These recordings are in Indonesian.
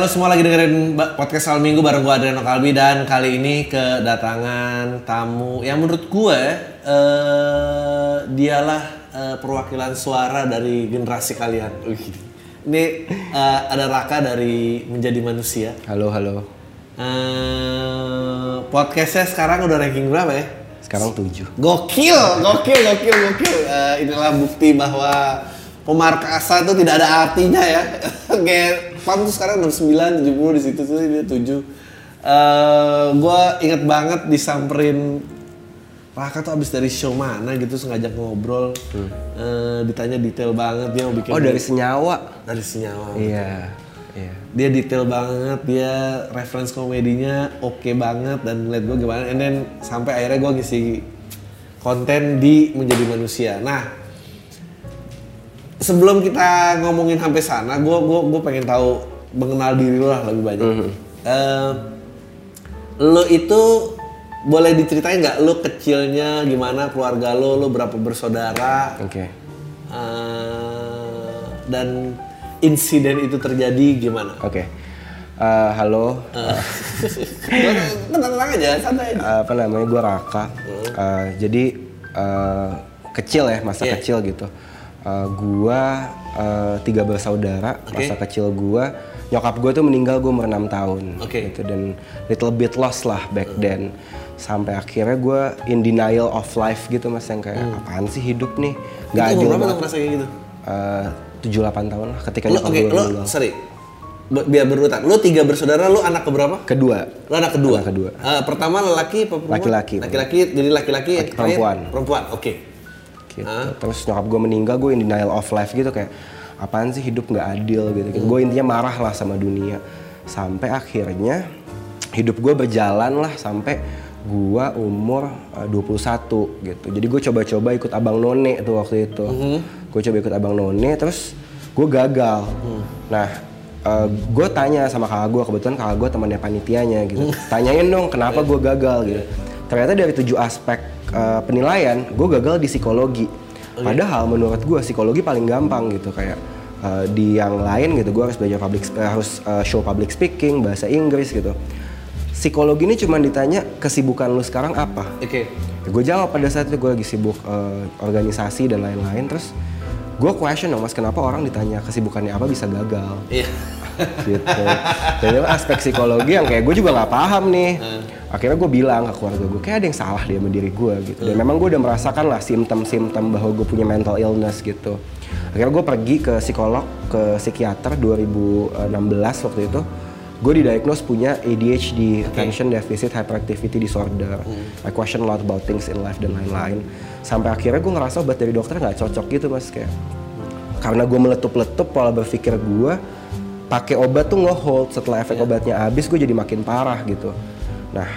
Halo semua lagi dengerin podcast Al Minggu bareng gue Adriano Kalbi dan kali ini kedatangan tamu yang menurut gue eh, dialah eh, perwakilan suara dari generasi kalian. Ini eh, ada Raka dari Menjadi Manusia. Halo, halo. Eh, podcastnya sekarang udah ranking berapa ya? Sekarang tujuh. Gokil, gokil, gokil, gokil. Eh, inilah bukti bahwa pemarkasa itu tidak ada artinya ya. Kayak PAM tuh sekarang 69, 70 di situ tuh dia 7. Eh, gua inget banget disamperin Raka tuh abis dari show mana gitu terus ngajak ngobrol. Eh, ditanya detail banget dia mau bikin Oh, dari senyawa. dari senyawa. Iya. Iya. Dia detail banget, dia reference komedinya oke banget dan ngeliat gue gimana. And then sampai akhirnya gue ngisi konten di Menjadi Manusia. Nah, sebelum kita ngomongin sampai sana, gue gua, gua pengen tahu mengenal diri lo lah lebih banyak. Eh, lo itu boleh diceritain nggak lo kecilnya gimana keluarga lo, lo berapa bersaudara? Oke. Eh, dan insiden itu terjadi gimana? Oke. Eh, halo. Tenang-tenang aja, santai aja. Eh, apa namanya? Gue Raka. Eh, jadi eh, kecil ya, masa Iya. kecil gitu. Eh, gua eh, tiga bersaudara. Oke. Masa kecil gua, nyokap gue tuh meninggal gue umur 6 tahun. Oke. Gitu dan little bit lost lah back then. Sampai akhirnya gue in denial of life gitu mas yang kayak apaan sih hidup nih? Gak Itu adil umur berapa banget. ngerasa kayak gitu? Eh, 7-8 tahun lah ketika Lo, nyokap oke, gue lo, meninggal. sorry. Biar berurutan. Lo tiga bersaudara, lo anak keberapa? Kedua, Lo anak kedua? Anak kedua. Eh, pertama lelaki perempuan? Laki-laki. Laki-laki, jadi laki-laki Laki- perempuan. Perempuan, oke. Gitu. Terus nyokap gue meninggal, gue in denial of life gitu kayak apaan sih hidup nggak adil gitu. Gue intinya marah lah sama dunia. Sampai akhirnya hidup gue berjalan lah sampai gue umur uh, 21 gitu. Jadi gue coba-coba ikut abang none tuh waktu itu. Gue coba ikut abang none, terus gue gagal. Nah, gue tanya sama kakak gue, kebetulan kakak gue temannya panitianya gitu. Tanyain dong kenapa gue gagal gitu. Ternyata dari tujuh aspek uh, penilaian, gue gagal di psikologi. Padahal menurut gue psikologi paling gampang gitu kayak uh, di yang lain gitu gue harus belajar public sp- harus uh, show public speaking, bahasa Inggris gitu. Psikologi ini cuma ditanya kesibukan lu sekarang apa. Oke. gue jawab pada saat itu gue lagi sibuk uh, organisasi dan lain-lain terus gue question dong mas kenapa orang ditanya kesibukannya apa bisa gagal Iya. gitu. Itu aspek psikologi yang kayak gue juga nggak paham nih. Akhirnya gue bilang ke keluarga gue, kayak ada yang salah dia sama diri gue gitu. Dan memang gue udah merasakan lah simptom-simptom bahwa gue punya mental illness gitu. Akhirnya gue pergi ke psikolog, ke psikiater 2016 waktu itu. Gue didiagnose punya ADHD, Attention Deficit Hyperactivity Disorder. I question a lot about things in life dan lain-lain. Sampai akhirnya gue ngerasa obat dari dokter nggak cocok gitu mas kayak karena gue meletup-letup pola berpikir gue pakai obat tuh nge-hold setelah efek obatnya habis gue jadi makin parah gitu nah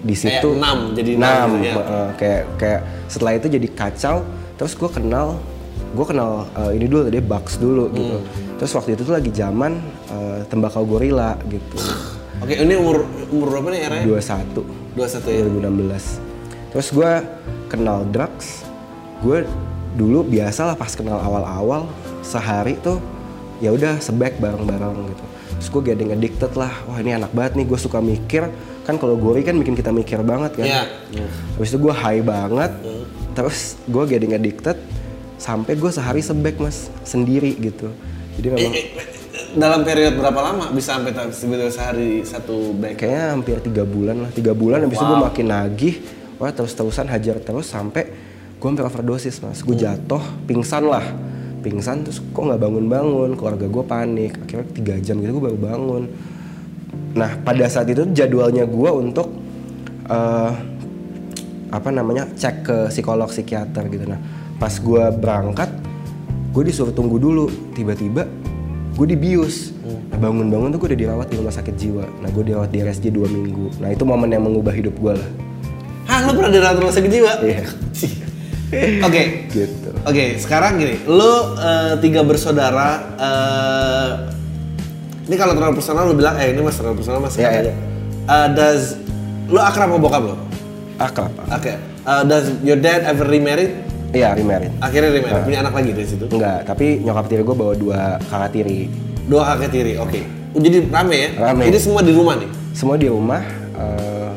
di Kayak situ enam, jadi enam enam, gitu ya. eh, kayak kayak setelah itu jadi kacau terus gue kenal gue kenal eh, ini dulu tadi Bugs dulu gitu Hmm. terus waktu itu tuh lagi zaman eh, tembakau gorila gitu Oke, ini umur umur berapa nih era? 21 21 ya. 2016 terus gue kenal drugs gue dulu biasa lah pas kenal awal-awal sehari tuh ya udah sebek bareng-bareng gitu terus gue getting addicted lah wah ini enak banget nih gue suka mikir kan kalau gori kan bikin kita mikir banget kan. Iya. habis itu gue high banget terus gue getting addicted sampai gue sehari sebek mas. Sendiri gitu. Jadi Eh, memang eh, eh, dalam periode berapa lama bisa sampai sebetulnya sehari satu bag? kayaknya hampir tiga bulan lah. Tiga bulan habis itu gue makin nagih. Wah terus terusan hajar terus sampai gue hampir overdosis mas. Gue jatuh pingsan lah. Pingsan terus kok nggak bangun bangun keluarga gue panik. Akhirnya tiga jam gitu gue baru bangun nah pada saat itu jadwalnya gue untuk eh, apa namanya cek ke psikolog psikiater gitu. Nah pas gue berangkat gue disuruh tunggu dulu. Tiba-tiba gue dibius. Nah, bangun-bangun tuh gue udah dirawat di rumah sakit jiwa. Nah gue dirawat di RSJ dua minggu. Nah itu momen yang mengubah hidup gue lah. Hah, lu pernah dirawat rumah sakit jiwa? Iya. Oke. gitu. Oke, sekarang gini, lu eh, tiga bersaudara eh, ini kalau terlalu personal lu bilang eh ini mas terlalu personal mas Iya, kata iya. aja. Eh, does lu akrab sama bokap lu? akrab. Oke. Eh, does your dad ever remarried? iya remarried Akhirnya remarried, punya anak lagi dari situ. enggak tapi nyokap tiri gue bawa dua kakak tiri Dua kakek tiri, oke. Jadi rame ya? Rame. Ini semua di rumah nih? semua di rumah eh,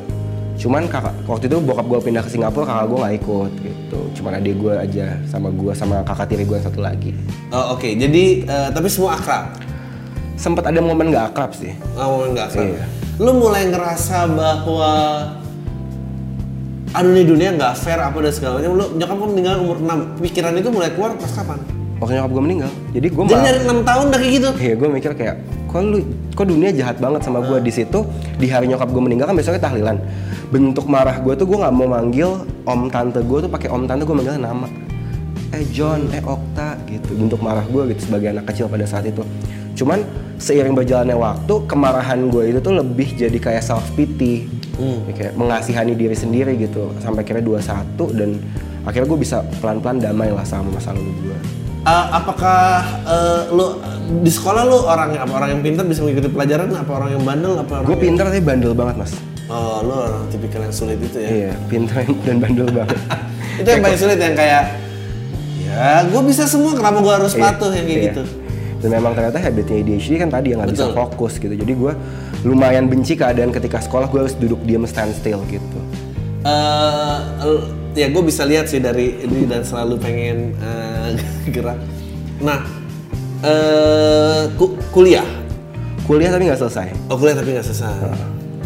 cuman kakak waktu itu bokap gue pindah ke Singapura kakak gue nggak ikut gitu cuman adik gue aja sama gue sama kakak tiri gue satu lagi Oh, oke, jadi eh, tapi semua akrab? Sempet ada momen nggak akrab sih Oh, nggak akrab. Iya. Lu mulai ngerasa bahwa aduh nih dunia nggak fair apa dan segala macam. Lu nyokap kan meninggal umur 6. Pikiran itu mulai keluar pas kapan? waktu nyokap gue meninggal jadi gue Jadi dari 6 tahun udah kayak gitu. Iya, gue mikir kayak kok lu kok dunia jahat banget sama gue di situ di hari nyokap gue meninggal kan besoknya tahlilan bentuk marah gue tuh gue nggak mau manggil om tante gue tuh pakai om tante gue manggil nama eh John eh Okta gitu bentuk marah gue gitu sebagai anak kecil pada saat itu cuman seiring berjalannya waktu kemarahan gue itu tuh lebih jadi kayak self pity. Kayak mengasihani diri sendiri gitu. Sampai akhirnya 21 dan akhirnya gue bisa pelan-pelan damai lah sama masa lalu gue Eh, apakah eh, lu di sekolah lu orang apa orang yang pintar bisa mengikuti pelajaran? Apa orang yang bandel? Apa orang gue yang- pintar tapi bandel banget mas. Oh, lu orang tipikal yang sulit itu ya. Iya, pintar dan bandel banget. Itu yang paling sulit yang kayak ya gue bisa semua kenapa gue harus patuh? Yang kayak Iya. gitu. Dan memang ternyata habitnya ADHD kan tadi yang nggak bisa fokus gitu. Jadi gue lumayan benci keadaan ketika sekolah gue harus duduk diam stand still gitu. eh l- ya gue bisa lihat sih dari ini dan selalu pengen eh, gerak. Nah, eh ku- kuliah. Kuliah tapi nggak selesai. Oh kuliah tapi nggak selesai.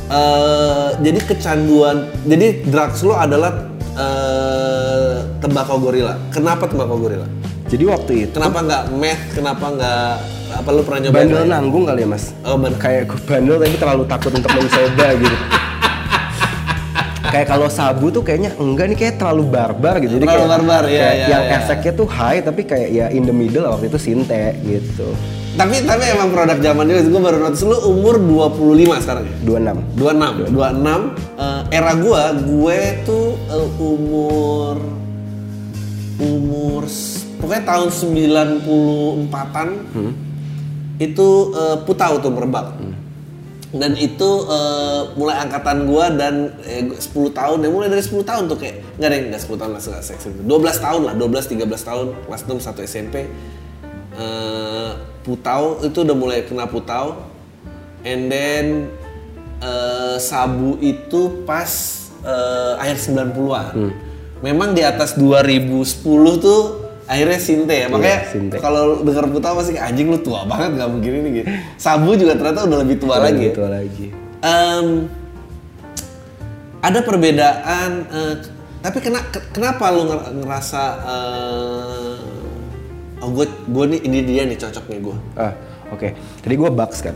Eh, jadi kecanduan, jadi drugs lo adalah eh, tembakau gorila. Kenapa tembakau gorila? Jadi waktu itu Kenapa nggak meth? Kenapa nggak apa lu pernah nyobain? bandel nanggung kali ya mas. Oh benar. Kayak gue bandel tapi terlalu takut untuk mencoba gitu. kayak kalau sabu tuh kayaknya enggak nih kayak terlalu barbar gitu. Jadi Terlalu kayak, barbar, iya, kayak iya, yang iya. efeknya tuh high tapi kayak ya in the middle waktu itu sinte gitu. Tapi tapi emang produk zaman dulu gue baru notice lu umur 25 sekarang ya. 26. 26, 26 eh, era gua, gue tuh eh, umur umur pokoknya tahun 94-an itu eh, putau tuh merebak. Dan itu eh, mulai angkatan gua dan eh, gua 10 tahun, ya mulai dari 10 tahun tuh kayak nggak ada nggak 10 tahun lah nggak seks 12 tahun lah, 12 13 tahun kelas 6 satu SMP. Eh, putau itu udah mulai kena putau and then eh, sabu itu pas eh, akhir 90-an. Memang di atas 2010 tuh akhirnya sinte ya. Makanya sinte. kalau dengar putau pasti anjing lu tua banget nggak mungkin ini gitu. Sabu juga ternyata udah lebih tua lagi. ya. Gitu lagi. Em, ada perbedaan eh, tapi kena, ke- kenapa lu nger- ngerasa eh, oh gue gue nih ini dia nih cocoknya gue Ah, oke. Tadi gue bugs kan.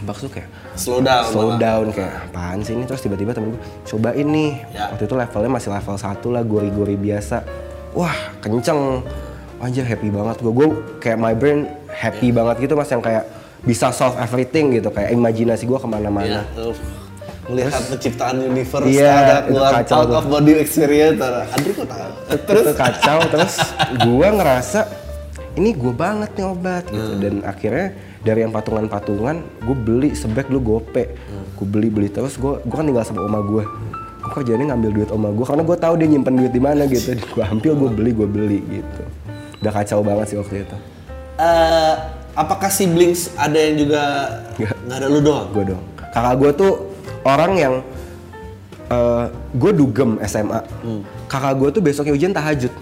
Bugs tuh kayak slow down slow malah. down kayak apaan sih ini terus tiba-tiba temen gue cobain nih Ya. waktu itu levelnya masih level 1 lah gori-gori biasa wah kenceng. Anjir happy banget gue gue kayak my brain happy banget gitu mas yang kayak bisa solve everything gitu. Kayak imajinasi gue ke mana-mana. Uh, melihat penciptaan universe Iya, ada keluar kacau out tuh. of body experience Andri kok tahu? Terus? itu kacau terus gue ngerasa ini gue banget nih obat gitu. Hmm. dan akhirnya dari yang patungan-patungan gue beli sebek lu gope. Hmm. gue beli beli terus gue gue kan tinggal sama oma gue gue kerjanya ngambil duit oma gue karena gue tahu dia nyimpen duit di mana gitu. Gue ambil gue beli gue beli gitu. Udah kacau banget sih waktu itu. Eh, apakah siblings ada yang juga Nggak. ada? Lu doang? Gue dong kakak gue tuh orang yang gue dugem SMA Hmm. kakak gue tuh besoknya ujian tahajud.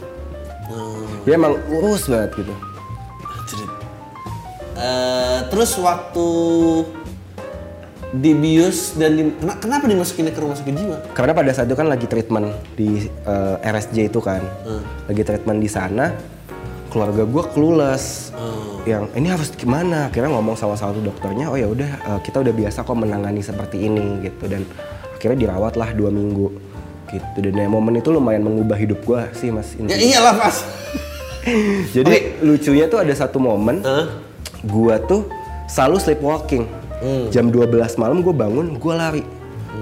Dia emang urus banget gitu. Eh, terus waktu dibius dan di, kena- kenapa dimasukin ke rumah sakit jiwa? Karena pada saat itu kan lagi treatment di eh, RSJ itu kan, lagi treatment di sana, keluarga gue clueless, yang ini harus gimana? Akhirnya ngomong sama salah satu dokternya, oh ya udah eh, kita udah biasa kok menangani seperti ini gitu dan akhirnya dirawat lah dua minggu. gitu dan ya, momen itu lumayan mengubah hidup gue sih mas Ya iyalah pas. jadi lucunya tuh ada satu momen Hah? gue tuh selalu sleepwalking jam 12 malam gue bangun gue lari.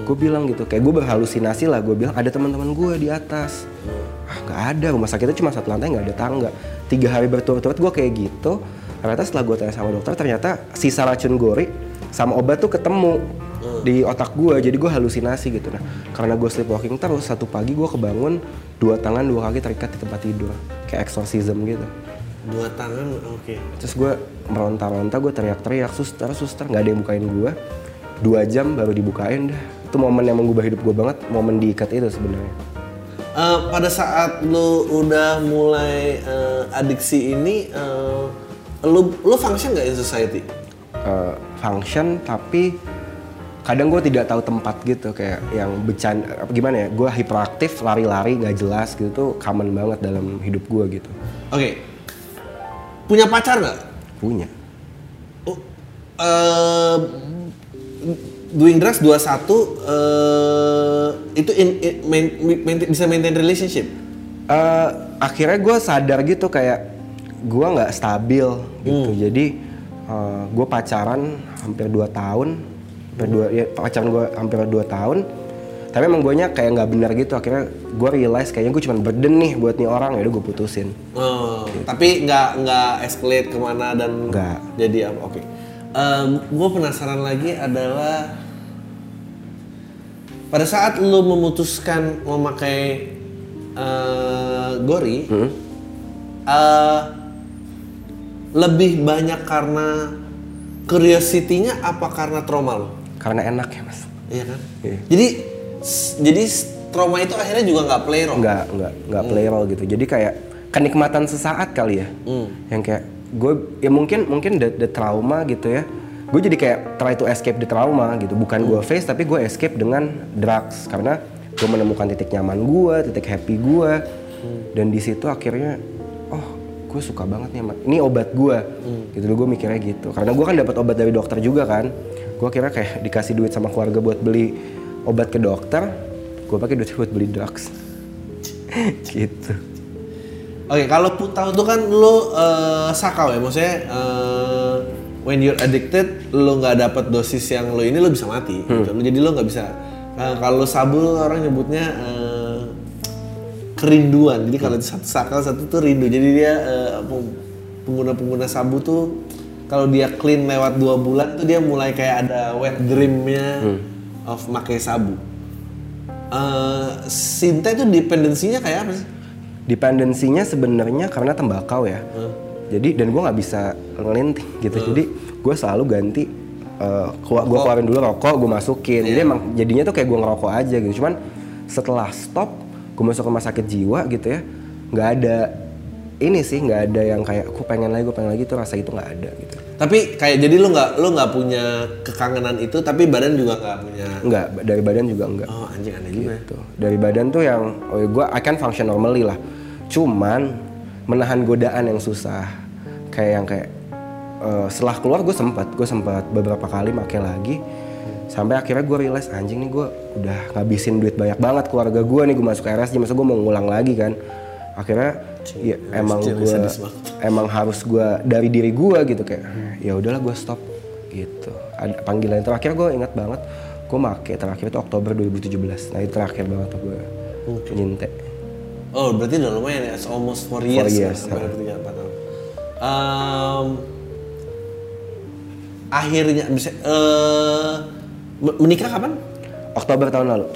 Gue bilang gitu kayak gue berhalusinasi lah gue bilang ada teman-teman gue di atas. Ah nggak ada rumah sakitnya cuma satu lantai nggak ada tangga. Tiga hari berturut-turut gue kayak gitu ternyata setelah gue tanya sama dokter ternyata sisa racun gori sama obat tuh ketemu di otak gue jadi gue halusinasi gitu. Nah karena gue sleepwalking terus satu pagi gue kebangun dua tangan dua kaki terikat di tempat tidur kayak exorcism gitu Dua tangan, oke. terus gue meronta-ronta gue teriak-teriak suster suster nggak ada yang bukain gue dua jam baru dibukain dah itu momen yang mengubah hidup gue banget momen diikat itu sebenarnya Eh, pada saat lu udah mulai eh, adiksi ini, eh, lu lu function nggak in society? Eh, function tapi kadang gue tidak tahu tempat gitu kayak yang bercanda apa gimana ya gue hiperaktif lari-lari nggak jelas gitu tuh common banget dalam hidup gue gitu Oke. Punya pacar nggak? punya Oh, eh, doing drugs 21 eh itu in, in- main- maintain- bisa maintain relationship. Eh, akhirnya gue sadar gitu kayak gue nggak stabil gitu jadi gue pacaran hampir 2 tahun hampir dua ya, pacaran gue hampir 2 tahun tapi emang gue kayak nggak benar gitu akhirnya gue realize kayaknya gue cuma burden nih buat nih orang ya udah gue putusin Oh, tapi nggak nggak escalate ke mana dan Nggak. jadi apa? Oke. gue penasaran lagi adalah pada saat lu memutuskan memakai eh, gori, eh, lebih banyak karena curiosity-nya apa karena trauma lu? karena enak ya mas Iya kan? Iya. Jadi jadi trauma itu akhirnya juga nggak play role. nggak nggak nggak play role gitu. Jadi kayak kenikmatan sesaat kali ya. Yang kayak gue ya mungkin mungkin the, the trauma gitu ya. Gue jadi kayak try to escape the trauma gitu. Bukan gue face tapi gue escape dengan drugs. Karena gue menemukan titik nyaman gue titik happy gue dan di situ akhirnya oh gue suka banget nih ini obat gue gitu gue mikirnya gitu. Karena gue kan dapat obat dari dokter juga kan. Gue kira kayak dikasih duit sama keluarga buat beli obat ke dokter gue pakai duit buat beli drugs gitu Oke, kalau putau itu kan lu eh, sakau ya, maksudnya eh, when you're addicted, lu nggak dapat dosis yang lu ini lu bisa mati. Gitu. Lu- Jadi lu nggak bisa. eh, kalau sabu orang nyebutnya eh, kerinduan. Jadi kalau satu sakau satu tuh rindu. Jadi dia peng- pengguna-pengguna sabu tuh kalau dia clean lewat dua bulan tuh dia mulai kayak ada wet dreamnya of pakai sabu. Eh, Sinta itu dependensinya kayak apa sih? dependensinya sebenarnya karena tembakau ya. Jadi dan gue nggak bisa ngelinting gitu. Jadi gue selalu ganti uh, gue keluarin dulu rokok gue masukin. Jadi emang jadinya tuh kayak gue ngerokok aja gitu. Cuman setelah stop gue masuk rumah sakit jiwa gitu ya nggak ada ini sih nggak ada yang kayak aku pengen lagi gue pengen lagi tuh rasa itu nggak ada gitu Tapi kayak jadi lu nggak lu nggak punya kekangenan itu, tapi badan juga nggak punya. nggak dari badan juga enggak Oh anjing aneh juga. ya. gitu dari badan tuh yang oh gue I can function normally lah cuman menahan godaan yang susah kayak yang kayak eh, setelah keluar gue sempat gue sempat beberapa kali pakai lagi sampai akhirnya gue realize anjing nih gue udah ngabisin duit banyak banget keluarga gue nih gue masuk RSJ masa gue mau ngulang lagi kan akhirnya ya emang gue emang harus gue dari diri gue gitu kayak ya udahlah gue stop gitu ada panggilan terakhir gue ingat banget gue make terakhir itu Oktober 2017 nah itu terakhir banget tuh gue nyintek Oh berarti udah lumayan ya, it's almost 4 years. Four years, kan? Hampir tiga empat tahun. Em, akhirnya bisa eh, me- menikah kapan? Oktober tahun lalu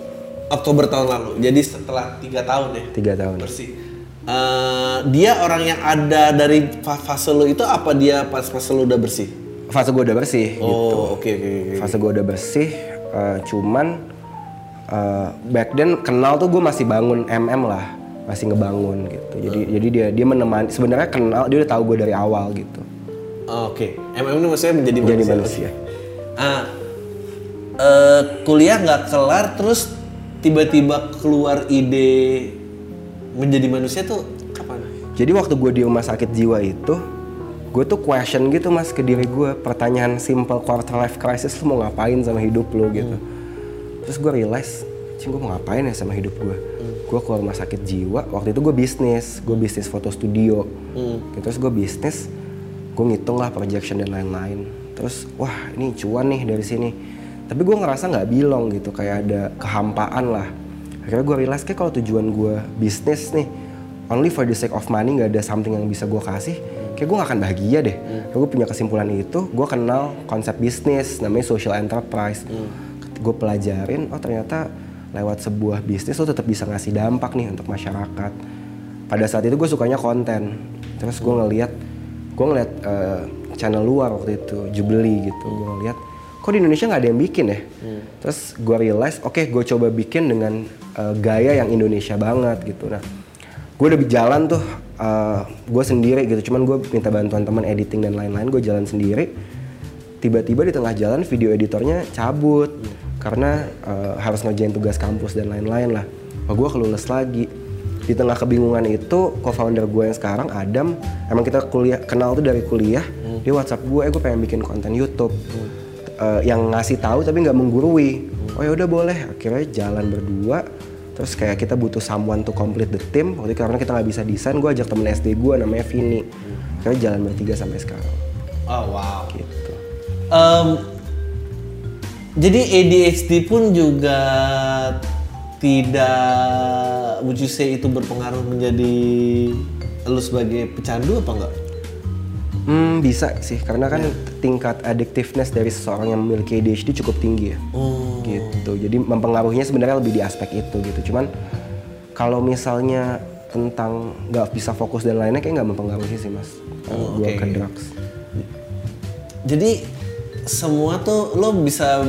Oktober tahun lalu. Jadi setelah tiga tahun ya. tiga tahun Bersih. Eh, dia orang yang ada dari fa- fase lu itu apa dia pas fase lu udah bersih? fase gue udah bersih gitu Oh oke oke oke. fase gue udah bersih eh, cuman eh, back then kenal tuh gue masih bangun MM lah masih ngebangun gitu jadi jadi dia dia menemani sebenarnya kenal dia udah tahu gue dari awal gitu Oh, Oke, MM ini maksudnya menjadi Menjadi manusia. manusia. Ah, eh, kuliah nggak kelar, terus tiba-tiba keluar ide menjadi manusia tuh kapan? Jadi waktu gue di rumah sakit jiwa itu, gue tuh question gitu mas ke diri gue, pertanyaan simple quarter life crisis lu mau ngapain sama hidup lu? Gitu. Terus gue realize cing gue mau ngapain ya sama hidup gue gue keluar rumah sakit jiwa waktu itu gue bisnis gue bisnis foto studio. Gitu, terus gue bisnis gue ngitung lah projection dan lain-lain. Terus wah ini cuan nih dari sini. Tapi gue ngerasa nggak bilong gitu kayak ada kehampaan lah akhirnya gue realize kayak kalau tujuan gue bisnis nih only for the sake of money nggak ada something yang bisa gue kasih kayak gue gak akan bahagia deh. Gue punya kesimpulan itu gue kenal konsep bisnis namanya social enterprise. Gue pelajarin oh ternyata lewat sebuah bisnis lo tetap bisa ngasih dampak nih untuk masyarakat. Pada saat itu gue sukanya konten. Terus gue ngeliat gue ngeliat eh, channel luar waktu itu Jubilee gitu gue ngeliat kok di Indonesia nggak ada yang bikin ya? Terus gue realize oke gue coba bikin dengan eh, gaya yang Indonesia banget gitu. Nah gue udah jalan tuh gue sendiri gitu. Cuman gue minta bantuan teman editing dan lain-lain gue jalan sendiri. Tiba-tiba di tengah jalan video editornya cabut. Karena eh, harus ngerjain tugas kampus dan lain-lain lah. Oh, gue kelulus lagi. Di tengah kebingungan itu co-founder gue yang sekarang Adam emang kita kuliah kenal tuh dari kuliah. Dia WhatsApp gue eh gue pengen bikin konten YouTube Eh, yang ngasih tahu tapi nggak menggurui. Oh ya udah boleh. Akhirnya jalan berdua. Terus kayak kita butuh someone to complete the team. Waktu itu karena kita nggak bisa desain gue ajak temen SD gue namanya Vini. Akhirnya jalan bertiga sampai sekarang. Oh wow. gitu. Em, jadi ADHD pun juga tidak would you say itu berpengaruh menjadi lu sebagai pecandu apa enggak? Hmm, bisa sih, karena kan tingkat addictiveness dari seseorang yang memiliki ADHD cukup tinggi ya. Oh. Gitu. Jadi mempengaruhinya sebenarnya lebih di aspek itu gitu. Cuman kalau misalnya tentang nggak bisa fokus dan lainnya kayak nggak mempengaruhi sih mas. Oh, oke. ke drugs. Jadi semua tuh lo bisa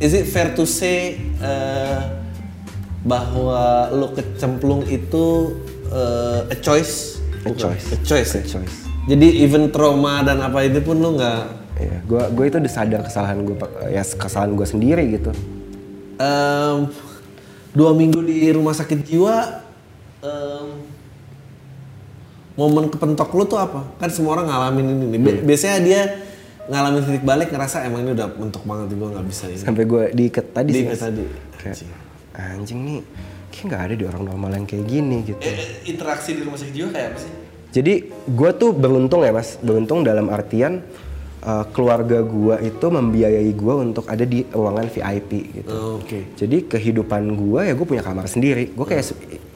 is it fair to say eh, bahwa lo kecemplung itu eh, a choice? A choice. A choice. A ya? choice. Jadi even trauma dan apa itu pun lo nggak Iya, gua gue itu udah sadar kesalahan gue, ya kesalahan gue sendiri gitu. Em, dua minggu di rumah sakit jiwa em, momen kepentok lu tuh apa kan semua orang ngalamin ini nih Bi- biasanya dia ngalamin titik balik ngerasa emang ini udah mentok banget gue nggak bisa ini Sampai gue diikat tadi sih. Diikat Mas. tadi. Kayak, anjing nih, kayak nggak ada di orang normal yang kayak gini gitu. Eh, interaksi di rumah sakit jiwa kayak apa sih Jadi gue tuh beruntung ya mas, beruntung dalam artian uh, keluarga gue itu membiayai gue untuk ada di ruangan VIP gitu. Oh, oke Jadi kehidupan gue ya gue punya kamar sendiri. Gue kayak se-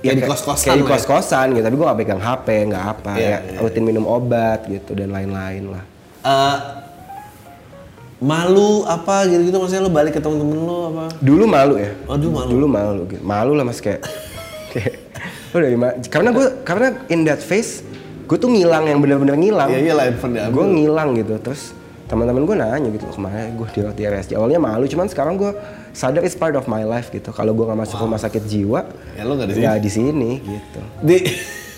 Ya, di kos-kosan kayak di ya. kos-kosan gitu. Tapi gue gak pegang HP, nggak apa. Iya, ya iya, rutin minum obat gitu dan lain-lain lah. Eh, malu apa gitu gitu maksudnya lu balik ke temen-temen lu apa Dulu malu ya. Oh, dulu malu. Dulu malu gitu. Malu lah mas kayak. kayak "Lu dari mana?" Karena gue karena in that phase gue tuh ngilang yang bener-bener ngilang. Iya, iya lah. Gue ngilang gitu terus teman-teman gue nanya gitu ke mana gue dirawat di RSJ awalnya malu cuman sekarang gue sadar it's part of my life gitu kalau gue nggak masuk rumah sakit jiwa Ya, lu nggak di sini. di sini gitu di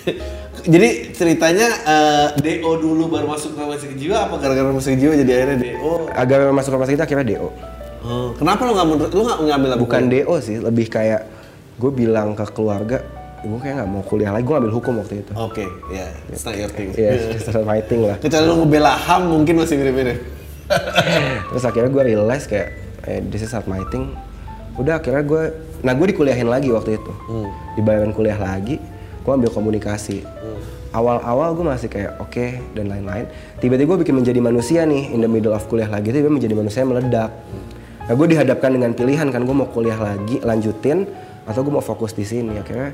jadi ceritanya eh, DO dulu baru masuk rumah sakit jiwa apa gara-gara rumah sakit jiwa jadi akhirnya DO agar masuk rumah sakit akhirnya DO Oh, kenapa lu nggak lu nggak ngambil bukan DO sih lebih kayak gue bilang ke keluarga gue kayak nggak mau kuliah lagi gue ambil hukum waktu itu. Oke, ya, it's not your thing. yeah, fighting lah. Kecuali lu ngebela HAM mungkin masih mirip-mirip. terus akhirnya gue realize kayak eh, this is not my thing. Udah akhirnya gue nah gue dikuliahin lagi waktu itu. Dibayarin kuliah lagi gue ambil komunikasi. Awal-awal gue masih kayak oke dan lain-lain. Tiba-tiba gue bikin menjadi manusia nih in the middle of kuliah lagi tiba menjadi manusia meledak. Nah gue dihadapkan dengan pilihan kan gue mau kuliah lagi lanjutin atau gue mau fokus di sini. Akhirnya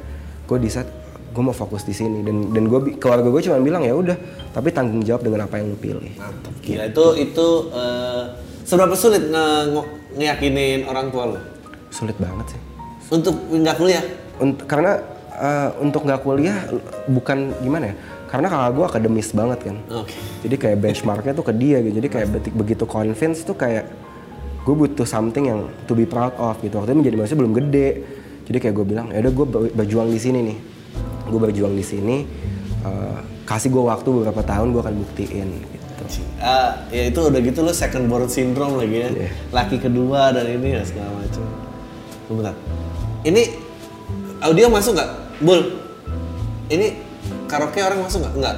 gue decide gue mau fokus di sini dan dan gue keluarga gue cuma bilang ya udah tapi tanggung jawab dengan apa yang lu pilih. Mantap. Gila itu itu eh, seberapa sulit nge- nge- ngeyakinin orang tua lu? Sulit banget sih. Untuk nggak kuliah? Unt- karena eh, untuk nggak kuliah bukan gimana ya karena kakak gue akademis banget kan. Oke. jadi kayak benchmarknya tuh ke dia gitu. Jadi kayak betik begitu convince tuh kayak gue butuh something yang to be proud of gitu. Waktu itu menjadi manusia belum gede jadi kayak gue bilang ya udah gue ber- berjuang di sini nih gue berjuang di sini eh, kasih gue waktu beberapa tahun gue akan buktiin gitu Ah, ya itu udah gitu lo second born syndrome lagi ya. Iya. Laki kedua dan ini ya segala macam. Bentar. Ini audio masuk nggak? Bul. Ini karaoke orang masuk nggak? Nggak.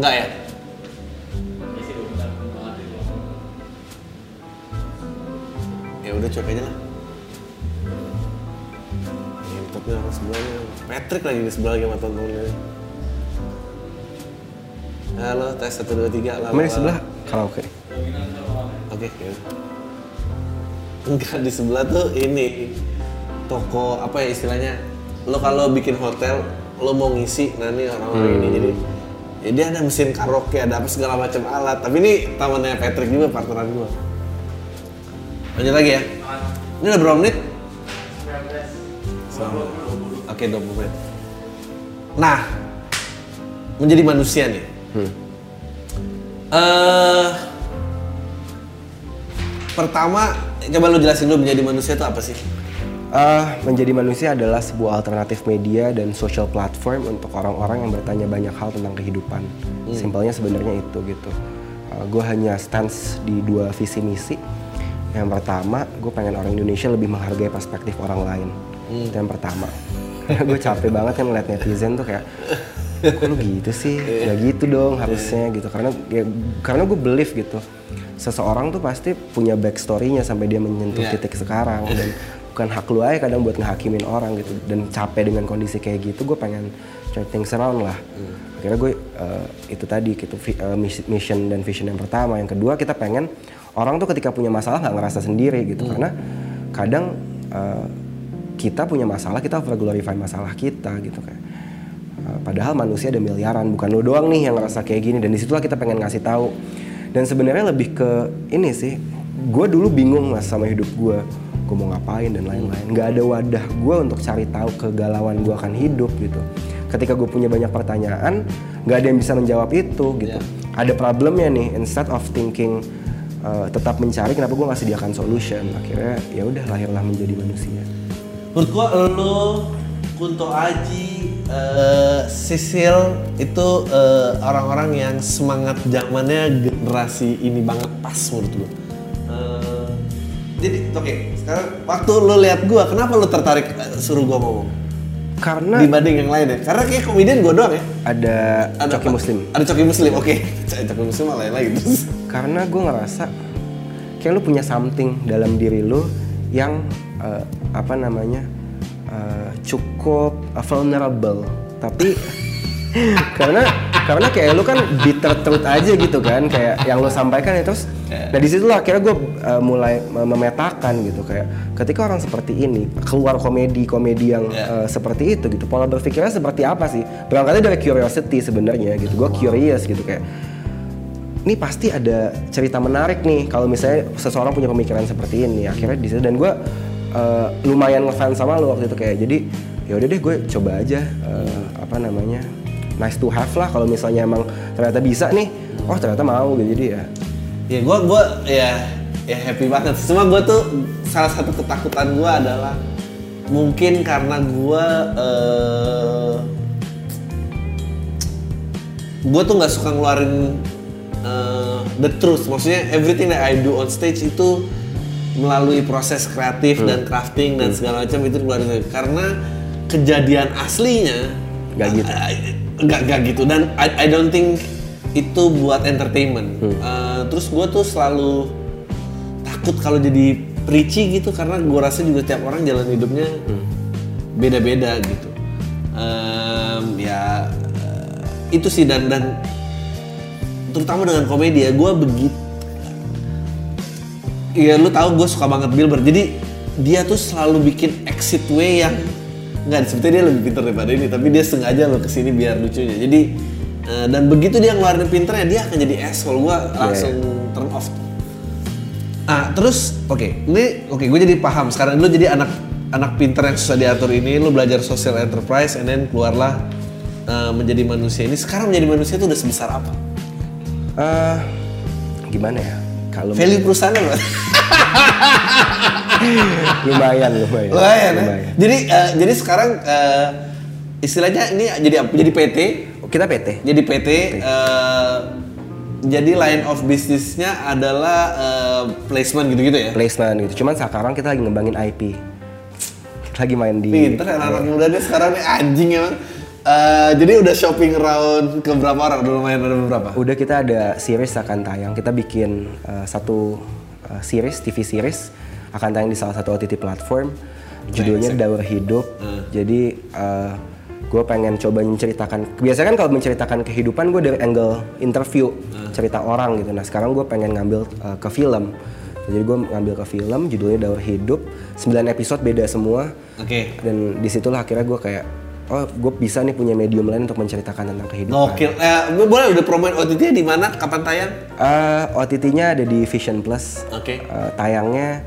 Nggak ya? Ya udah cuek aja lah. Ngintipnya orang sebelahnya Patrick lagi di sebelah sama temen-temennya halo tes satu dua tiga lah di sebelah? Karaoke. oke ya. enggak di sebelah tuh ini. Toko apa ya istilahnya? Lo kalau bikin hotel lo mau ngisi nah ini orang-orang ini. Jadi ya dia ada mesin karaoke ada apa segala macam alat. Tapi ini tamannya Patrick juga partneran gua lanjut lagi ya ini udah berapa menit? Oke 20 menit nah menjadi manusia nih eh pertama coba lo jelasin dulu menjadi manusia itu apa sih? Eh, menjadi manusia adalah sebuah alternatif media dan social platform untuk orang-orang yang bertanya banyak hal tentang kehidupan. Simpelnya sebenarnya itu gitu. gue hanya stance di dua visi misi. Yang pertama, gue pengen orang Indonesia lebih menghargai perspektif orang lain. Itu yang pertama. gue capek banget kan ngeliat netizen tuh kayak kok lu gitu sih? Nggak gitu dong harusnya gitu. Karena ya, karena gue believe gitu. Seseorang tuh pasti punya backstory-nya sampai dia menyentuh Iya. titik sekarang. Dan bukan hak lu aja kadang buat ngehakimin orang gitu. Dan capek dengan kondisi kayak gitu gue pengen turn things around lah. Akhirnya gue eh, itu tadi gitu mis- mission dan vision yang pertama. Yang kedua kita pengen orang tuh ketika punya masalah nggak ngerasa sendiri gitu karena kadang eh, kita punya masalah kita over glorify masalah kita gitu kayak Uh, padahal manusia ada miliaran, bukan lo doang nih yang ngerasa kayak gini. Dan di situlah kita pengen ngasih tahu. Dan sebenarnya lebih ke ini sih, gue dulu bingung mas sama hidup gue, gue mau ngapain dan lain-lain. Gak ada wadah gue untuk cari tahu kegalauan gue akan hidup gitu. Ketika gue punya banyak pertanyaan, gak ada yang bisa menjawab itu gitu. Ada problemnya nih, instead of thinking uh, tetap mencari, kenapa gue nggak sediakan solution? Akhirnya ya udah lahirlah menjadi manusia. Menurut gua lo, Kunto Aji, eh, Sisil itu eh, orang-orang yang semangat zamannya generasi ini banget pas menurut gua. Eh, jadi oke, sekarang waktu lo lihat gua, kenapa lo tertarik eh, suruh gua ngomong? Karena Dibanding yang lain ya? Karena kayak komedian gua doang ya. ada, Ada coki apa? muslim. Ada coki muslim, oke. Coki muslim lain lagi terus. karena gue ngerasa kayak lu punya something dalam diri lu yang eh, apa namanya eh, cukup vulnerable tapi karena karena kayak lu kan bitter truth aja gitu kan kayak yang lu sampaikan ya terus nah di situ akhirnya gue mulai mem- memetakan gitu kayak ketika orang seperti ini keluar komedi komedi yang eh, seperti itu gitu pola berpikirnya seperti apa sih? Berangkatnya dari curiosity sebenarnya gitu gue curious gitu kayak ini pasti ada cerita menarik nih kalau misalnya seseorang punya pemikiran seperti ini. Akhirnya di situ dan gue eh, lumayan ngefans sama lo waktu itu kayak jadi ya udah deh gue coba aja eh, apa namanya nice to have lah kalau misalnya emang ternyata bisa nih. Oh ternyata mau gitu jadi ya. Ya gue gua ya ya happy banget. Cuma gue tuh salah satu ketakutan gue adalah mungkin karena gue eh gue tuh nggak suka ngeluarin eh, the truth. Maksudnya everything that I do on stage itu melalui proses kreatif dan crafting dan segala macam itu keluarin karena kejadian aslinya Nggak gitu. Nggak nggak gitu. Dan I, I don't think itu buat entertainment. Eh, terus gue tuh selalu takut kalau jadi preachy gitu karena gue rasa juga tiap orang jalan hidupnya beda-beda gitu. Em, ya eh, itu sih dan dan terutama dengan komedi ya gue begitu Iya lu tahu gue suka banget Bilber. Jadi dia tuh selalu bikin exit way yang nggak sebetulnya dia lebih pintar daripada ini tapi dia sengaja lo ke sini biar lucunya. Jadi eh, dan begitu dia ngeluarin pinternya dia akan jadi asshole gue langsung turn off. Ah terus oke ini oke gue jadi paham. Sekarang lu jadi anak anak pinter yang susah diatur ini lu belajar social enterprise and then keluarlah eh, menjadi manusia ini. Sekarang menjadi manusia itu udah sebesar apa? Eh gimana ya? Kalau value perusahaan apa lumayan lumayan Lumayan ya. Jadi eh, jadi sekarang eh, istilahnya ini jadi apa? Jadi PT, kita PT jadi PT. eh, jadi line of bisnisnya adalah eh, placement gitu-gitu ya. placement gitu cuman sekarang kita lagi ngembangin IP kita lagi main di Pinter ya anak muda nih sekarang nih anjing emang. Eh, jadi udah shopping around ke berapa orang? Udah lumayan ada beberapa. Udah kita ada series akan tayang. Kita bikin uh, satu uh, series, TV series akan tayang di salah satu OTT platform. Judulnya Daur Hidup. Jadi eh, gue pengen coba menceritakan. Biasanya kan kalau menceritakan kehidupan gue dari angle interview cerita orang gitu. Nah sekarang gue pengen ngambil eh, ke film. Jadi gue ngambil ke film, judulnya Daur Hidup. 9 episode beda semua. Oke. Dan di situlah akhirnya gue kayak, oh gue bisa nih punya medium lain untuk menceritakan tentang kehidupan. Oke, eh, boleh udah promoin OTT-nya di mana? Kapan tayang? Eh, OTT-nya ada di Vision Plus. Oke. Eh, tayangnya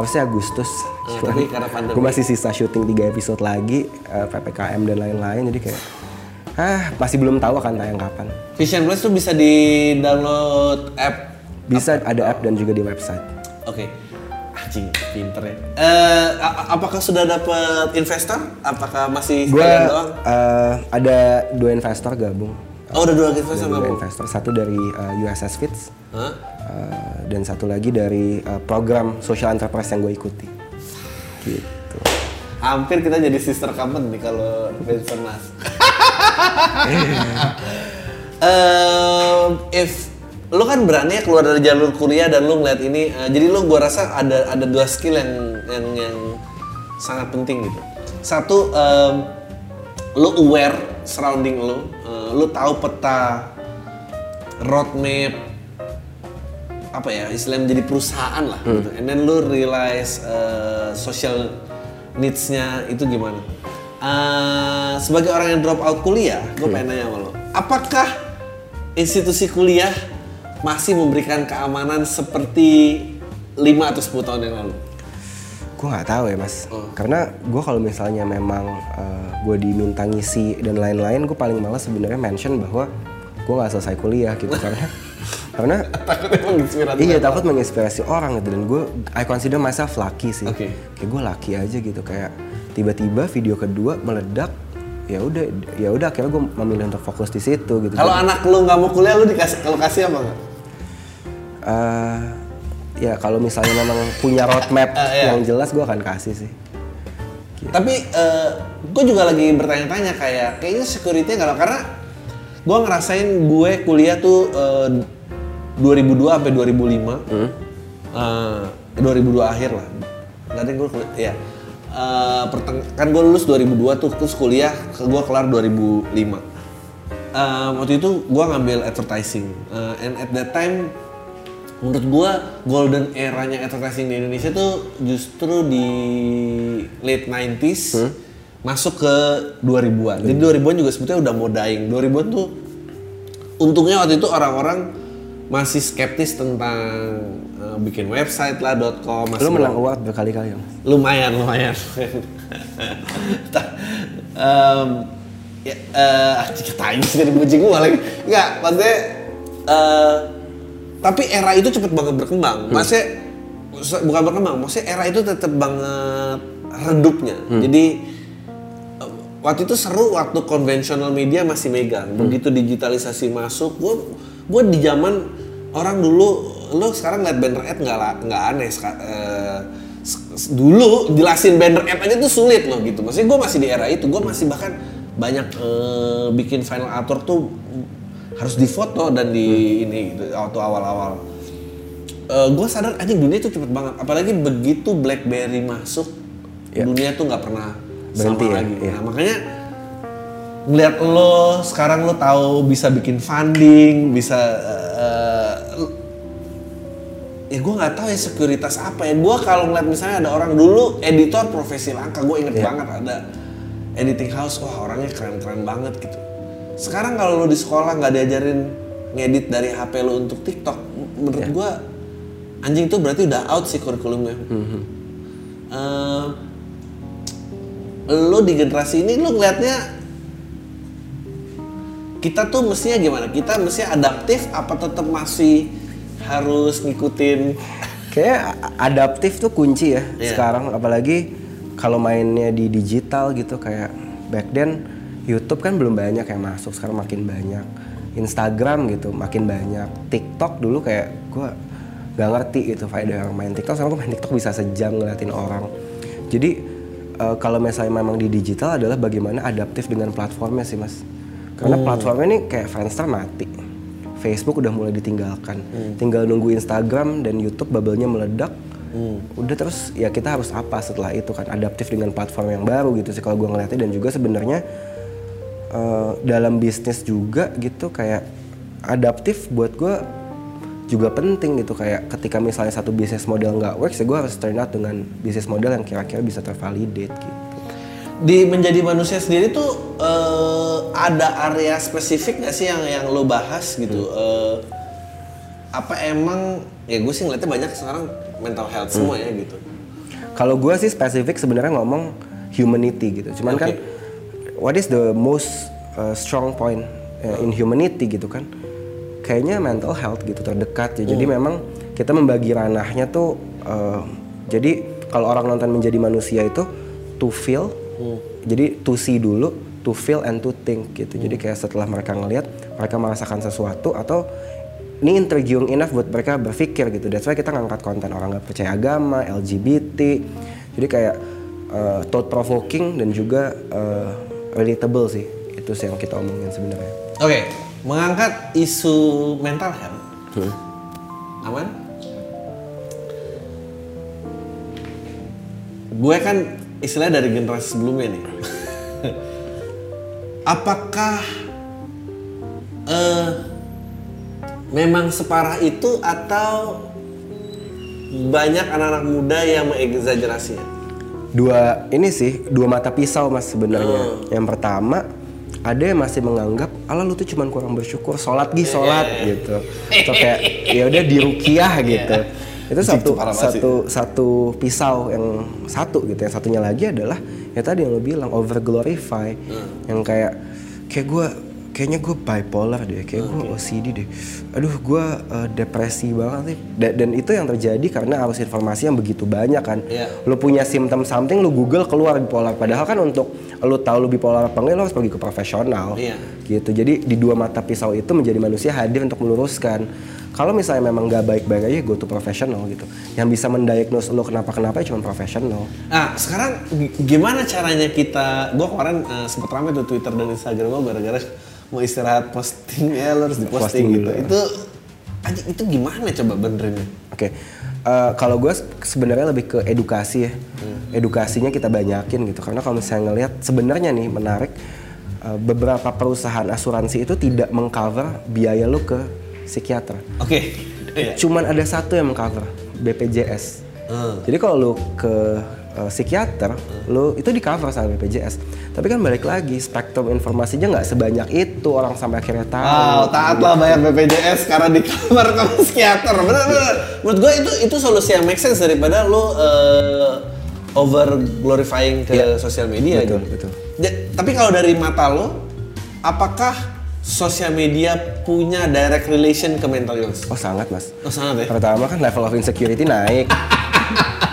Harusnya Agustus. Cuman tapi karena pandemi. gue masih sisa syuting 3 episode lagi, eh, PPKM dan lain-lain. Jadi kayak, ah masih belum tahu akan tayang kapan. Vision Plus tuh bisa di download app. Bisa ada app dan juga di website. Oke. Anjing, pinter ya. A- apakah sudah dapat investor? Apakah masih sekalian doang? eh, ada dua investor gabung. Oh, udah dua investor Ada dua investor, satu dari eh, USS Fits Hah? eh, dan satu lagi dari eh, program social enterprise yang gue ikuti. Gitu. Hampir kita jadi sister company kalau Benson Mas. Ehm, if lu kan berani ya keluar dari jalur kuliah dan lu ngeliat ini, eh, jadi lu gua rasa ada ada dua skill yang yang yang sangat penting gitu. Satu, em, lu aware surrounding lu, eh, lu tahu peta roadmap apa ya istilahnya menjadi perusahaan lah gitu. And then lu realize uh, social needs-nya itu gimana? Uh, sebagai orang yang drop out kuliah, gue pengen nanya sama lo, apakah institusi kuliah masih memberikan keamanan seperti 5 atau 10 tahun yang lalu? Gue nggak tahu ya mas, Oh. karena gue kalau misalnya memang gue diminta ngisi dan lain-lain, gue paling malas sebenarnya mention bahwa gue nggak selesai kuliah gitu karena karena Takutnya menginspirasi. iya takut menginspirasi orang gitu dan gue I consider myself lucky sih, Oke. kayak gue lucky aja gitu kayak tiba-tiba video kedua meledak ya udah ya udah akhirnya gue memilih untuk fokus di situ gitu. Kalau anak lu nggak mau kuliah, lu dikasih kalau kasih apa nggak? Eh, ya kalau misalnya memang punya roadmap Eh, iya. yang jelas gue akan kasih sih. Tapi gue juga lagi bertanya-tanya kayak kayaknya security nggak karena gue ngerasain gue kuliah tuh eh, 2002 sampai 2005. Eh, 2002 akhir lah. Nggak ada gue kuliah. Ya. Eh, perteng- kan gue lulus 2002 tuh terus kuliah gue kelar 2005. Eh, waktu itu gue ngambil advertising Eh, and at that time menurut gua golden eranya advertising di Indonesia tuh justru di late 90s masuk ke 2000-an. Jadi 2000-an juga sebetulnya udah mau dying. 2000-an tuh untungnya waktu itu orang-orang masih skeptis tentang eh, bikin website lah .com masih Lu menang award berkali-kali ya lumayan lumayan. Em, ya ah, ceritain sih dari bucing gua lagi. Nggak maksudnya eh, tapi era itu cepet banget berkembang. Maksudnya se- bukan berkembang maksudnya era itu tetap banget redupnya. Jadi eh, waktu itu seru waktu konvensional media masih megang. Begitu digitalisasi masuk gua gua di zaman orang dulu lo sekarang liat banner ad nggak nggak aneh eh, s- dulu jelasin banner ad aja tuh sulit loh gitu. Maksudnya gue masih di era itu gue masih bahkan banyak eh, bikin final atur tuh harus difoto dan di ini gitu waktu awal-awal gue sadar anjing dunia itu cepet banget apalagi begitu BlackBerry masuk Ya. dunia tuh nggak pernah Berhenti sama ya, lagi iya. nah makanya ngeliat lo sekarang lo tahu bisa bikin funding bisa eh, ya gue nggak tahu ya sekuritas apa ya gue kalau ngeliat misalnya ada orang dulu editor profesi langka gue inget Iya. banget ada editing house wah orangnya keren-keren banget gitu sekarang kalau lo di sekolah nggak diajarin ngedit dari HP lo untuk TikTok menurut Iya. gue anjing itu berarti udah out sih kurikulumnya Mhm. Eh, lo di generasi ini lo ngeliatnya kita tuh mestinya gimana? Kita mestinya adaptif apa tetap masih harus ngikutin Kayak adaptif tuh kunci ya Iya. sekarang apalagi kalau mainnya di digital gitu kayak back then YouTube kan belum banyak yang masuk sekarang makin banyak. Instagram gitu makin banyak. TikTok dulu kayak gue gak ngerti gitu faedah orang main TikTok. Sekarang gue main TikTok bisa sejam ngeliatin orang. Jadi eh, kalau misalnya memang di digital adalah bagaimana adaptif dengan platformnya sih mas. Karena platformnya ini kayak Friendster mati. Facebook udah mulai ditinggalkan. Tinggal nunggu Instagram dan YouTube bubble-nya meledak. Udah terus ya kita harus apa setelah itu kan adaptif dengan platform yang baru gitu sih kalau gue ngeliatnya. Dan juga sebenarnya eh, dalam bisnis juga gitu kayak adaptif buat gue juga penting gitu kayak ketika misalnya satu bisnis model nggak works ya gue harus turn out dengan bisnis model yang kira-kira bisa tervalidate gitu Di menjadi manusia sendiri tuh eh, ada area spesifik nggak sih yang yang lo bahas gitu? Eh, apa emang ya gue sih ngeliatnya banyak sekarang mental health semua ya gitu. Kalau gue sih spesifik sebenarnya ngomong humanity gitu. Cuman kan what is the most uh, strong point uh, in humanity gitu kan? Kayaknya mental health gitu terdekat ya. Jadi memang kita membagi ranahnya tuh uh, jadi kalau orang nonton menjadi manusia itu to feel. Jadi to see dulu, to feel and to think gitu. Jadi kayak setelah mereka ngelihat mereka merasakan sesuatu atau ini intriguing enough buat mereka berpikir gitu. That's why kita ngangkat konten orang nggak percaya agama, LGBT. Jadi kayak uh, thought provoking dan juga uh, relatable sih. Itu sih yang kita omongin sebenarnya. Oke, mengangkat isu mental health. Aman? Gue kan istilahnya dari generasi sebelumnya nih. Apakah eh memang separah itu atau banyak anak-anak muda yang mengegzagerasinya? Dua ini sih dua mata pisau mas sebenarnya. Yang pertama ada yang masih menganggap Allah lu tuh cuman kurang bersyukur sholat gih sholat gitu. Atau kayak ya udah dirukiah gitu. Itu satu banget satu satu pisau yang satu gitu. Yang satunya lagi adalah ya tadi yang lo bilang over glorify yang kayak kayak gue kayaknya gue bipolar deh kayak gue OCD deh. Aduh gue eh, depresi banget sih. Da- dan itu yang terjadi karena arus informasi yang begitu banyak kan. Iya. lu punya symptom something lu google keluar bipolar. Padahal kan untuk lu tahu lu bipolar apa enggak lu harus pergi ke profesional. Iya. gitu. Jadi di dua mata pisau itu menjadi manusia hadir untuk meluruskan. Kalau misalnya memang nggak baik-baik aja go to profesional gitu. Yang bisa mendiagnose lu kenapa kenapa ya cuma profesional Nah, sekarang gi- gimana caranya kita? Gue kemarin eh, sempet rame tuh Twitter dan Instagram gue gara-gara mau istirahat posting ya lo harus diposting Posting gitu. dulu. Itu anjing, itu gimana coba benerinnya? Oke, Eh, kalau gue sebenarnya lebih ke edukasi ya. Edukasinya kita banyakin gitu. Karena kalau misalnya ngelihat sebenarnya nih menarik eh, beberapa perusahaan asuransi itu tidak mengcover biaya lu ke psikiater. Oke. Iya. Cuman ada satu yang mengcover BPJS. Hmm. Jadi kalau lu ke eh, psikiater, lu itu di cover sama BPJS. Tapi kan balik lagi spektrum informasinya nggak sebanyak itu orang sampai akhirnya tahu. Wow, taatlah bayar BPJS karena di kamar kamu psikiater. Bener. Menurut gue itu itu solusi yang make sense daripada lo eh, over glorifying ke sosial media Betul, gitu. betul. Ja- tapi kalau dari mata lo, apakah sosial media punya direct relation ke mental illness? Oh sangat mas. Oh sangat ya. Pertama kan level of insecurity naik.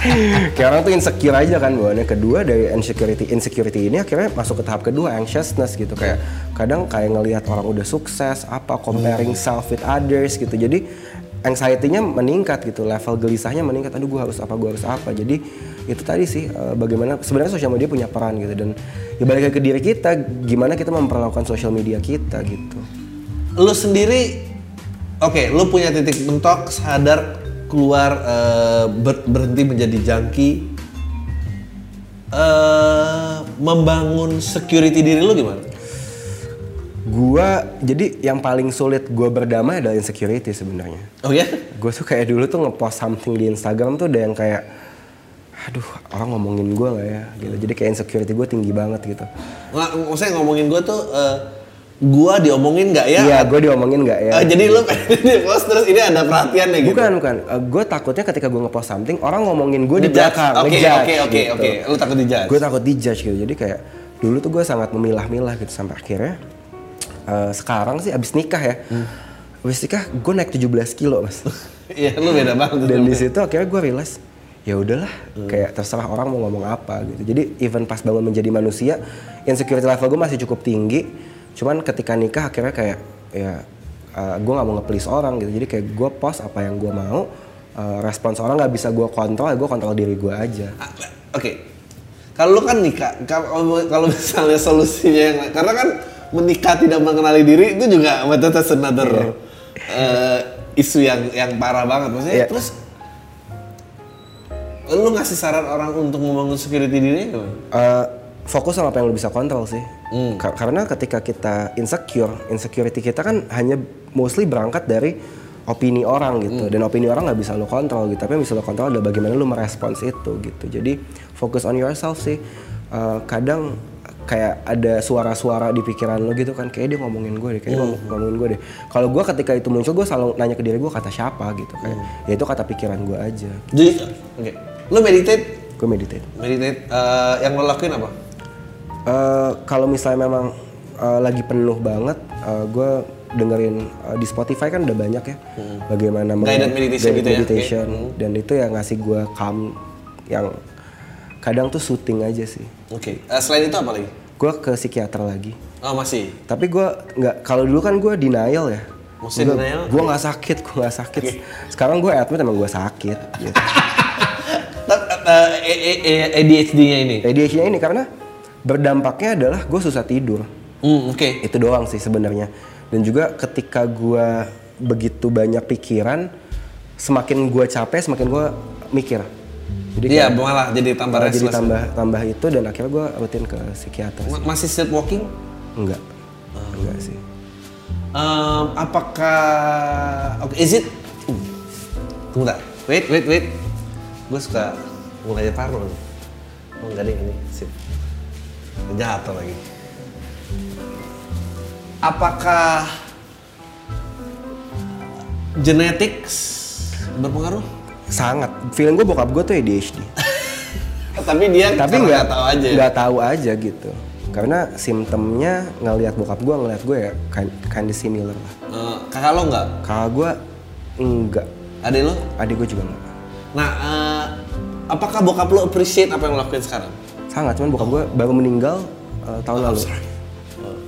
Kayak orang tuh insecure aja kan bawaannya. Kedua dari insecurity insecurity ini akhirnya masuk ke tahap kedua anxiousness gitu kayak kadang kayak ngelihat orang udah sukses apa comparing self with others gitu. Jadi anxiety-nya meningkat gitu, level gelisahnya meningkat. Aduh gua harus apa, gua harus apa. Jadi itu tadi sih eh, bagaimana sebenarnya sosial media punya peran gitu dan ya balik ke diri kita gimana kita memperlakukan sosial media kita gitu. Lo sendiri, oke, lo punya titik mentok, sadar keluar eh, ber- berhenti menjadi junkie. eh membangun security diri lo gimana? Gua jadi yang paling sulit gua berdamai adalah insecurity sebenarnya. Oh ya? Gue tuh kayak dulu tuh ngepost something di Instagram tuh ada yang kayak aduh orang ngomongin gua nggak ya gitu. Jadi kayak insecurity gue tinggi banget gitu. Nggak, maksudnya ngomongin gue tuh, eh, gua diomongin nggak ya? Iya, gue diomongin nggak ya? Eh, jadi pengen di post terus ini ada perhatiannya gitu? Bukan, bukan. gue takutnya ketika gue ngepost something, orang ngomongin gue di belakang, Oke, oke, oke, gitu. oke. Lu takut dijudge? Gue takut dijudge gitu. Jadi kayak dulu tuh gue sangat memilah-milah gitu sampai akhirnya eh, sekarang sih abis nikah ya. Hmm. Abis nikah gue naik 17 kilo mas. Iya, lu beda banget. Dan di situ akhirnya gue realize ya udahlah kayak terserah orang mau ngomong apa gitu jadi even pas bangun menjadi manusia insecurity level gue masih cukup tinggi cuman ketika nikah akhirnya kayak ya gue nggak mau nge-please orang gitu jadi kayak gue post apa yang gue mau uh, respons orang nggak bisa gue kontrol ya gue kontrol diri gue aja Ah, Oke. Kalau lu kan nikah, kalau kalau misalnya solusinya yang karena kan menikah tidak mengenali diri itu juga betul that's another eh, isu yang yang parah banget maksudnya. Iya. Terus lu ngasih saran orang untuk membangun security dirinya gimana? Uh, fokus sama apa yang lo bisa kontrol sih. Ka- karena ketika kita insecure, insecurity kita kan hanya mostly berangkat dari opini orang gitu. Dan opini orang nggak bisa lo kontrol gitu. Tapi yang bisa lo kontrol adalah bagaimana lo merespons itu gitu. Jadi fokus on yourself sih. Uh, kadang kayak ada suara-suara di pikiran lo gitu kan kayak dia ngomongin gue deh, kayak dia ngomong- ngomongin gue deh. Kalau gue ketika itu muncul gue selalu nanya ke diri gue kata siapa gitu kayak ya itu kata pikiran gue aja. Jadi, oke. Lu meditate, Gue meditate. meditate eh, yang lo lakuin apa? Eh, kalau misalnya memang eh, lagi penuh banget, gue dengerin eh, di Spotify kan udah banyak ya, bagaimana meng- Guided meditation guided gitu ya, meditation. dan itu yang ngasih gue calm, yang kadang tuh soothing aja sih. Oke. Eh, selain itu apa lagi? Gue ke psikiater lagi, Oh masih. tapi gue nggak, kalau dulu kan gue denial ya. Masih denial? Gue nggak sakit, gue nggak sakit. Sekarang gue admit emang gue sakit. Gitu. ADHD-nya ini. ADHD-nya ini karena berdampaknya adalah gue susah tidur. Hmm, oke. itu doang sih sebenarnya dan juga ketika gua begitu banyak pikiran semakin gua capek semakin gua mikir jadi Iya, malah jadi tambah uh, jadi restless. tambah tambah itu dan akhirnya gua rutin ke psikiater sih. Ma- Masih sleepwalking? enggak Oh. enggak sih Um, apakah oke is it uh, tunggu tak wait wait wait gue suka mulai parno oh enggak deh ini jatuh lagi. Apakah genetics berpengaruh? Sangat. Feeling gua bokap gua tuh ADHD tapi dia tapi nggak tahu aja nggak tahu aja gitu. Karena simptomnya ngelihat bokap gua ngelihat gue ya kind, kinda similar lah. Eh, kakak lo nggak? Kakak gua enggak adik lo? Adik gue juga enggak nah eh, apakah bokap lo appreciate apa yang lo lakuin sekarang sangat cuman bokap gue baru meninggal uh, tahun lalu.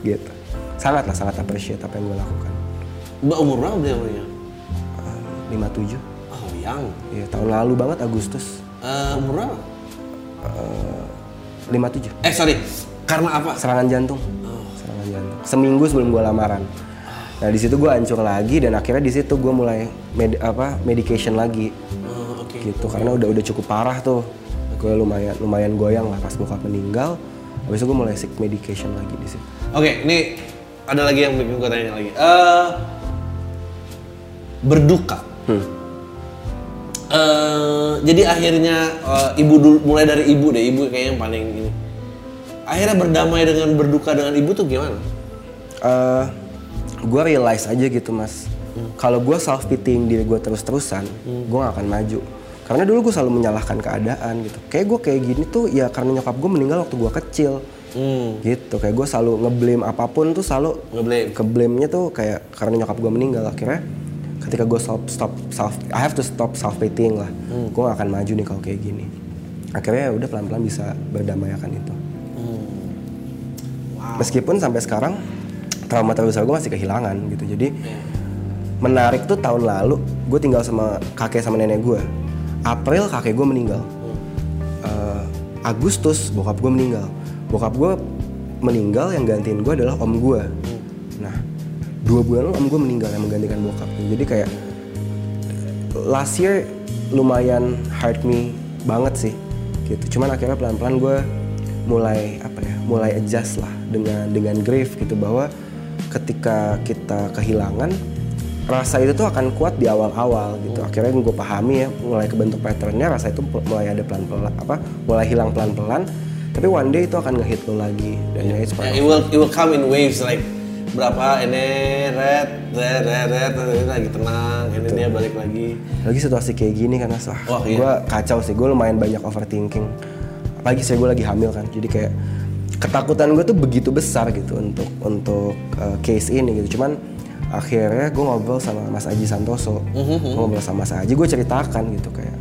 gitu. Sangat lah sangat appreciate apa yang gue lakukan. Mbak umur berapa dia umurnya? lima tujuh. Oh, yang. Iya tahun lalu banget Agustus. Eh, umur berapa? lima tujuh. Eh, sorry. Karena apa? serangan jantung. Serangan jantung. Seminggu sebelum gue lamaran. Nah di situ gue hancur lagi dan akhirnya di situ gue mulai med- apa medication lagi. Oh, oke. gitu karena udah udah cukup parah tuh gue lumayan lumayan goyang lah pas bokap meninggal habis itu gue mulai seek medication lagi di situ Oke, ini ada lagi yang bikin gue tanya lagi. Eh, berduka. Hmm. Eh, jadi akhirnya eh, ibu dulu, mulai dari ibu deh, ibu kayaknya yang paling ini. Akhirnya berdamai dengan berduka dengan ibu tuh gimana? eh gue realize aja gitu mas kalau gue self pitying diri gue terus terusan gue gak akan maju karena dulu gue selalu menyalahkan keadaan gitu. Kayak gue kayak gini tuh ya karena nyokap gue meninggal waktu gue kecil. Hmm, gitu kayak gue selalu ngeblame apa pun tuh selalu ngeblame. ke blame-nya tuh kayak karena nyokap gue meninggal. Akhirnya ketika gue stop stop self I have to stop self pitying lah gue gak akan maju nih kalau kayak gini. Akhirnya ya udah pelan pelan bisa berdamaikan itu. Meskipun sampai sekarang trauma terbesar gue masih kehilangan gitu. Jadi menarik tuh tahun lalu gue tinggal sama kakek sama nenek gue April kakek gue meninggal. Eh, Agustus bokap gue meninggal. Bokap gue meninggal yang gantiin gue adalah om gue nah dua bulan lalu om gue meninggal yang menggantikan bokap jadi kayak last year lumayan hurt me banget sih gitu. Cuman akhirnya pelan pelan gue mulai apa ya mulai adjust lah dengan dengan grief gitu bahwa ketika kita kehilangan rasa itu tuh akan kuat di awal-awal gitu. Akhirnya gue pahami ya mulai kebentuk patternnya rasa itu mulai ada pelan-pelan apa mulai hilang pelan-pelan. Tapi one day itu akan ngehit lo lagi. Dan ya it's part Yeah, it will it will come in waves like berapa ini red red red red ini lagi tenang ini dia balik lagi. Lagi situasi kayak gini Mas. Wah, Wah, iya. gue kacau sih gue lumayan banyak overthinking. Apalagi saya gue lagi hamil kan jadi kayak ketakutan gue tuh begitu besar gitu untuk untuk uh, case ini gitu. Cuman akhirnya gue ngobrol sama Mas Aji Santoso. Gue ngobrol sama Mas Aji gue ceritakan gitu kayak.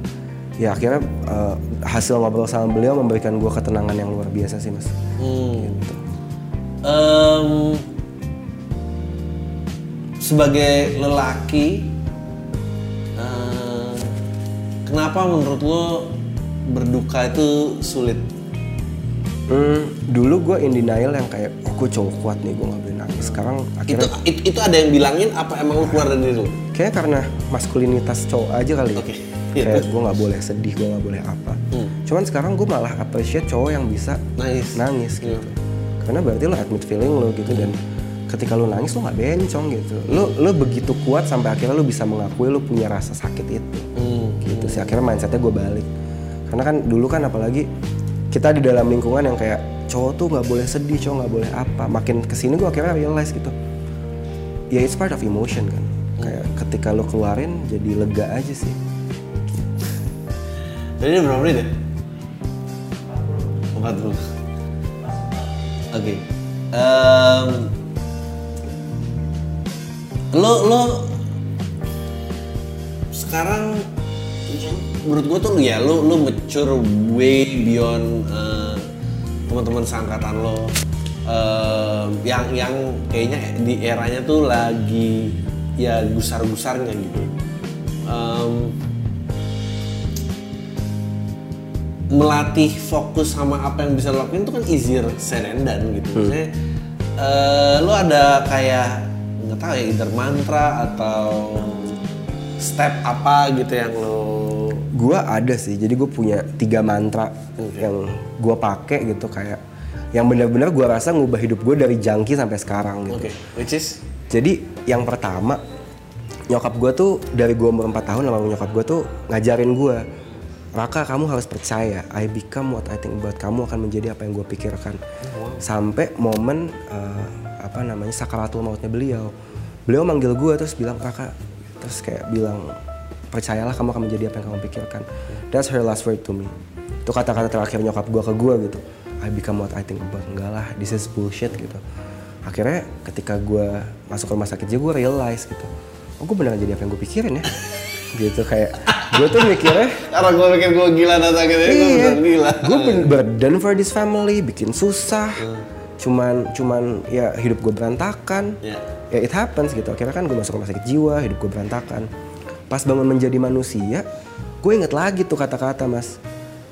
Ya akhirnya eh, hasil ngobrol sama beliau memberikan gue ketenangan yang luar biasa sih mas. Gitu. Em, sebagai lelaki, eh, kenapa menurut lo berduka itu sulit? Hmm, dulu gue in denial yang kayak oh gue cowok kuat nih gue nggak boleh nangis sekarang Itu, akhirnya itu itu ada yang bilangin apa emang lo keluar dari diri lo? kayak karena maskulinitas cowok aja kali. Oke, iya. kayak gue nggak boleh sedih gue nggak boleh apa Hmm. cuman sekarang gue malah appreciate cowok yang bisa Nangis. nangis gitu karena berarti lo admit feeling lo gitu dan ketika lo nangis lo nggak bencong gitu lo lo begitu kuat sampai akhirnya lo bisa mengakui lo punya rasa sakit itu Hmm. gitu sih akhirnya mindsetnya gue balik karena kan dulu kan apalagi kita di dalam lingkungan yang kayak cowok tuh nggak boleh sedih cowok nggak boleh apa. Makin ke sini gue akhirnya realize gitu. Ya it's part of emotion kan. Kayak ketika lo keluarin jadi lega aja sih. Jadi berapa menit ya? 40 Oke. Em, Lo, lo Sekarang Menurut gue tuh ya lo, lo mature way beyond eh, teman-teman seangkatan lo. Em, yang yang kayaknya di eranya tuh lagi ya gusar-gusarnya gitu. Em, melatih fokus sama apa yang bisa lo lakuin itu kan easier said and done gitu. Maksudnya eh, lo ada kayak nggak tahu ya either mantra atau step apa gitu yang lo gue ada sih jadi gue punya tiga mantra yang gue pakai gitu kayak yang benar-benar gue rasa ngubah hidup gue dari jangki sampai sekarang gitu. Oke which is? Jadi yang pertama nyokap gue tuh dari gue umur 4 tahun sama nyokap gue tuh ngajarin gue Raka kamu harus percaya I become what I think about. Kamu akan menjadi apa yang gue pikirkan. Sampai momen eh, apa namanya sakaratul mautnya beliau. Beliau manggil gue terus bilang Raka terus kayak bilang percayalah kamu akan menjadi apa yang kamu pikirkan. That's her last word to me. Itu kata-kata terakhir nyokap gue ke gue gitu. I become what I think about. Enggak lah this is bullshit gitu. Akhirnya ketika gue masuk ke rumah sakit juga gue realize gitu. Oh gue beneran jadi apa yang gue pikirin ya? Gitu kayak gue tuh mikirnya karena gue pikir gue gila datang gitu ya gue iya. bener gila. Gue burden for this family bikin susah. Cuman cuman ya hidup gue berantakan. Iya. ya it happens gitu. Akhirnya kan gue masuk rumah sakit jiwa hidup gue berantakan pas bangun menjadi manusia gue inget lagi tuh kata-kata mas.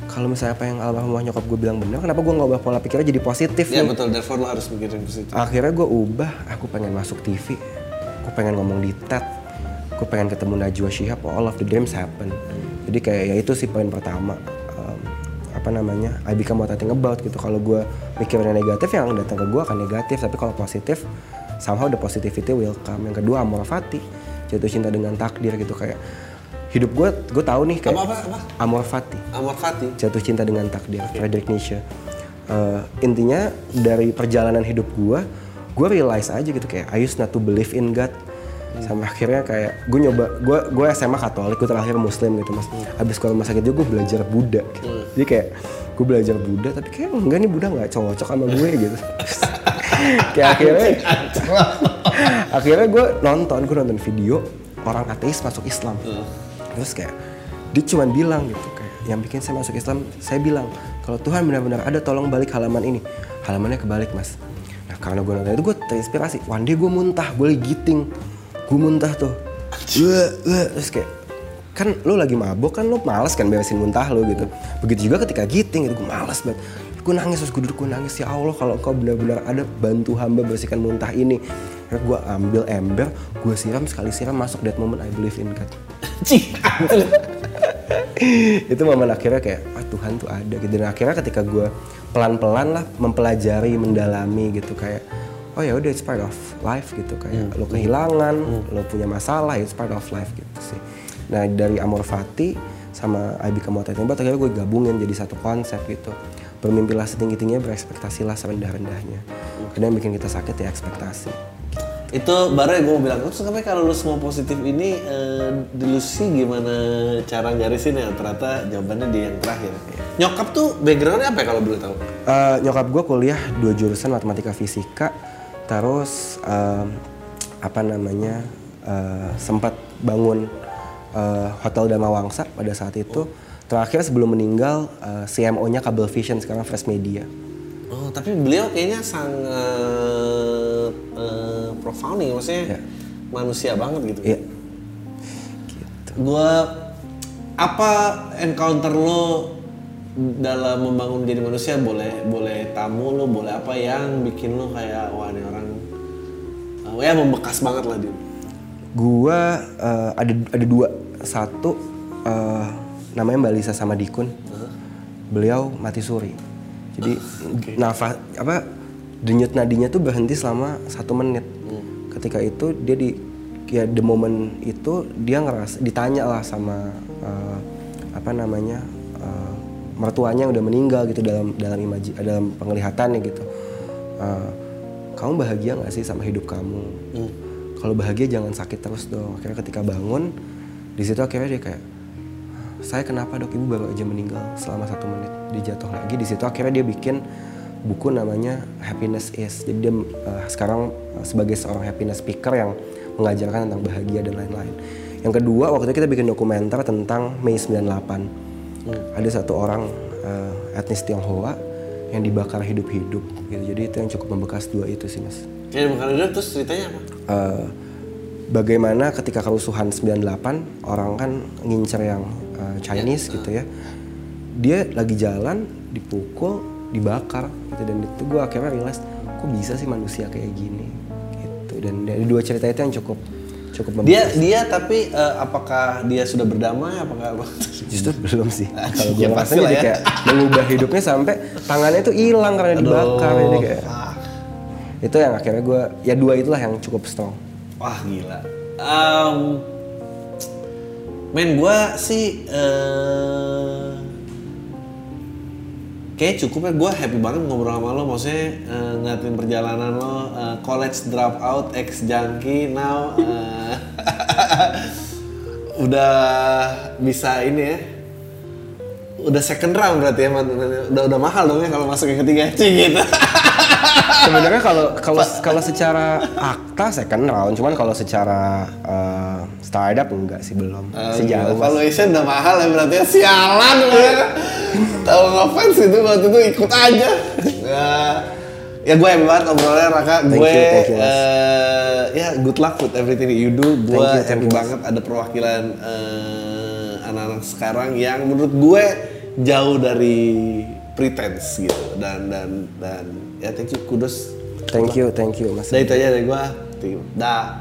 Kalau misalnya apa yang almarhumah nyokap gue bilang benar kenapa gue nggak ubah pola pikirnya jadi positif ya nih? betul. Therefore lo harus mikirin positif. Akhirnya gue ubah. Aku pengen masuk TV gue pengen ngomong di TED. Gue pengen ketemu Najwa Shihab. All of the dreams happen. Jadi kayak ya itu sih poin pertama. Um, apa namanya? I become what I think about gitu. Kalau gue mikirnya negatif yang datang ke gue akan negatif. Tapi kalau positif somehow the positivity will come. Yang kedua amor fati jatuh cinta dengan takdir gitu kayak hidup gue gue tahu nih kayak apa apa apa? Amor fati. Amor Fati. Jatuh cinta dengan takdir Friedrich Nietzsche. Eh, intinya dari perjalanan hidup gue gue realize aja gitu kayak I used not to believe in God. Sampai akhirnya kayak gue nyoba gue gue SMA Katolik gue terakhir Muslim gitu mas. Habis keluar rumah sakit gue belajar Buddha gitu. jadi kayak gue belajar Buddha tapi kayak enggak nih Buddha nggak cocok sama gue gitu. Kayak akhirnya akhirnya gue nonton gue nonton video orang ateis masuk Islam. Terus kayak dia cuma bilang gitu kayak yang bikin saya masuk Islam saya bilang kalau Tuhan benar-benar ada tolong balik halaman ini. Halamannya kebalik mas. Nah karena gue nonton itu gue terinspirasi. One day gue muntah gue giting. Gue muntah tuh. Wah. terus kayak kan lu lagi mabok kan lu males kan beresin muntah lu gitu. Begitu juga ketika giting itu gue males banget. Gue nangis terus gue duduk gue nangis ya Allah kalau kau benar-benar ada bantu hamba bersihkan muntah ini Akhirnya gue ambil ember gue siram sekali siram masuk that moment I believe in God. Itu momen akhirnya kayak ah Tuhan tuh ada gitu. Dan akhirnya ketika gue pelan-pelan lah mempelajari mendalami gitu kayak oh ya udah it's part of life gitu kayak lo kehilangan lo punya masalah it's part of life gitu sih. Nah dari Amor Fati sama I Become What I Think About, akhirnya gue gabungin jadi satu konsep gitu. Bermimpilah setinggi-tingginya berekspektasilah serendah-rendahnya. Karena yang bikin kita sakit ya ekspektasi itu baru yang gue mau bilang. Terus kenapa kalau lu semua positif ini eh, dulu sih gimana cara garisin ya? Ternyata jawabannya di yang terakhir. Nyokap tuh backgroundnya apa ya kalau boleh tahu? Eh, nyokap gue kuliah dua jurusan matematika fisika. Terus em, apa namanya eh, sempat bangun eh, hotel Dama Wangsa pada saat itu. Terakhir sebelum meninggal uh, CMO-nya Kabel Vision sekarang Fresh Media. Oh, tapi beliau kayaknya sangat uh, profound nih, maksudnya Iya. manusia banget gitu. Iya. Gua apa encounter lo dalam membangun jadi manusia boleh boleh tamu lo boleh apa yang bikin lo kayak wah ini orang uh, ya membekas banget lah dia. Gua uh, ada ada dua. Satu uh, namanya Mbak Lisa sama Dikun. Beliau mati suri. Jadi nafas apa denyut nadinya tuh berhenti selama satu menit. Ketika itu dia di ya the moment itu dia ngerasa ditanya lah sama uh, apa namanya uh, mertuanya yang udah meninggal gitu dalam dalam imaji dalam penglihatannya gitu. Uh, kamu bahagia nggak sih sama hidup kamu? Kalau bahagia jangan sakit terus dong. Akhirnya ketika bangun di situ akhirnya dia kayak saya kenapa dok ibu baru aja meninggal selama satu menit dia jatuh lagi di situ akhirnya dia bikin buku namanya happiness is. Jadi dia uh, sekarang uh, sebagai seorang happiness speaker yang mengajarkan tentang bahagia dan lain-lain. Yang kedua waktu itu kita bikin dokumenter tentang Mei 98 ada satu orang uh, etnis Tionghoa yang dibakar hidup-hidup gitu. Jadi itu yang cukup membekas dua itu sih mas. Jadi bukan dia terus ceritanya apa? Eh, bagaimana ketika kerusuhan 98 orang kan ngincer yang uh, Chinese gitu ya. Dia lagi jalan dipukul dibakar gitu dan itu gue akhirnya realize kok bisa sih manusia kayak gini gitu dan dari dua cerita itu yang cukup cukup Dia dia tapi eh, apakah dia sudah berdamai apakah justru belum sih kalau gue Ya, jadi ya. kayak mengubah hidupnya sampai tangannya itu hilang karena dibakar jadi kayak fuck. itu yang akhirnya gue ya dua itulah yang cukup strong Wah gila. Um, men gua sih eh kayak cukup ya gue happy banget ngobrol sama lo. Maksudnya eh, ngeliatin perjalanan lo eh, college drop out ex junkie now eh, udah bisa ini ya. Udah second round berarti ya udah udah mahal dong ya kalau masuk yang ketiga. Cing, gitu Sebenarnya kalau kalau kalau secara akta second round, cuman kalau secara uh, startup enggak sih belum. Sejauh mas. Valuation udah mahal ya berarti ya sialan gue. Tahu ngefans itu waktu itu ikut aja. Ya, ya gue happy banget ngobrolnya Raka. Thank gue you, thank you, Mas. eh, ya good luck with everything you do. Gue happy you, banget ada perwakilan eh, anak-anak sekarang yang menurut gue jauh dari pretense gitu dan dan dan ya thank you kudos. Thank you, thank you Mas. Nah itu aja dari gue. Dah.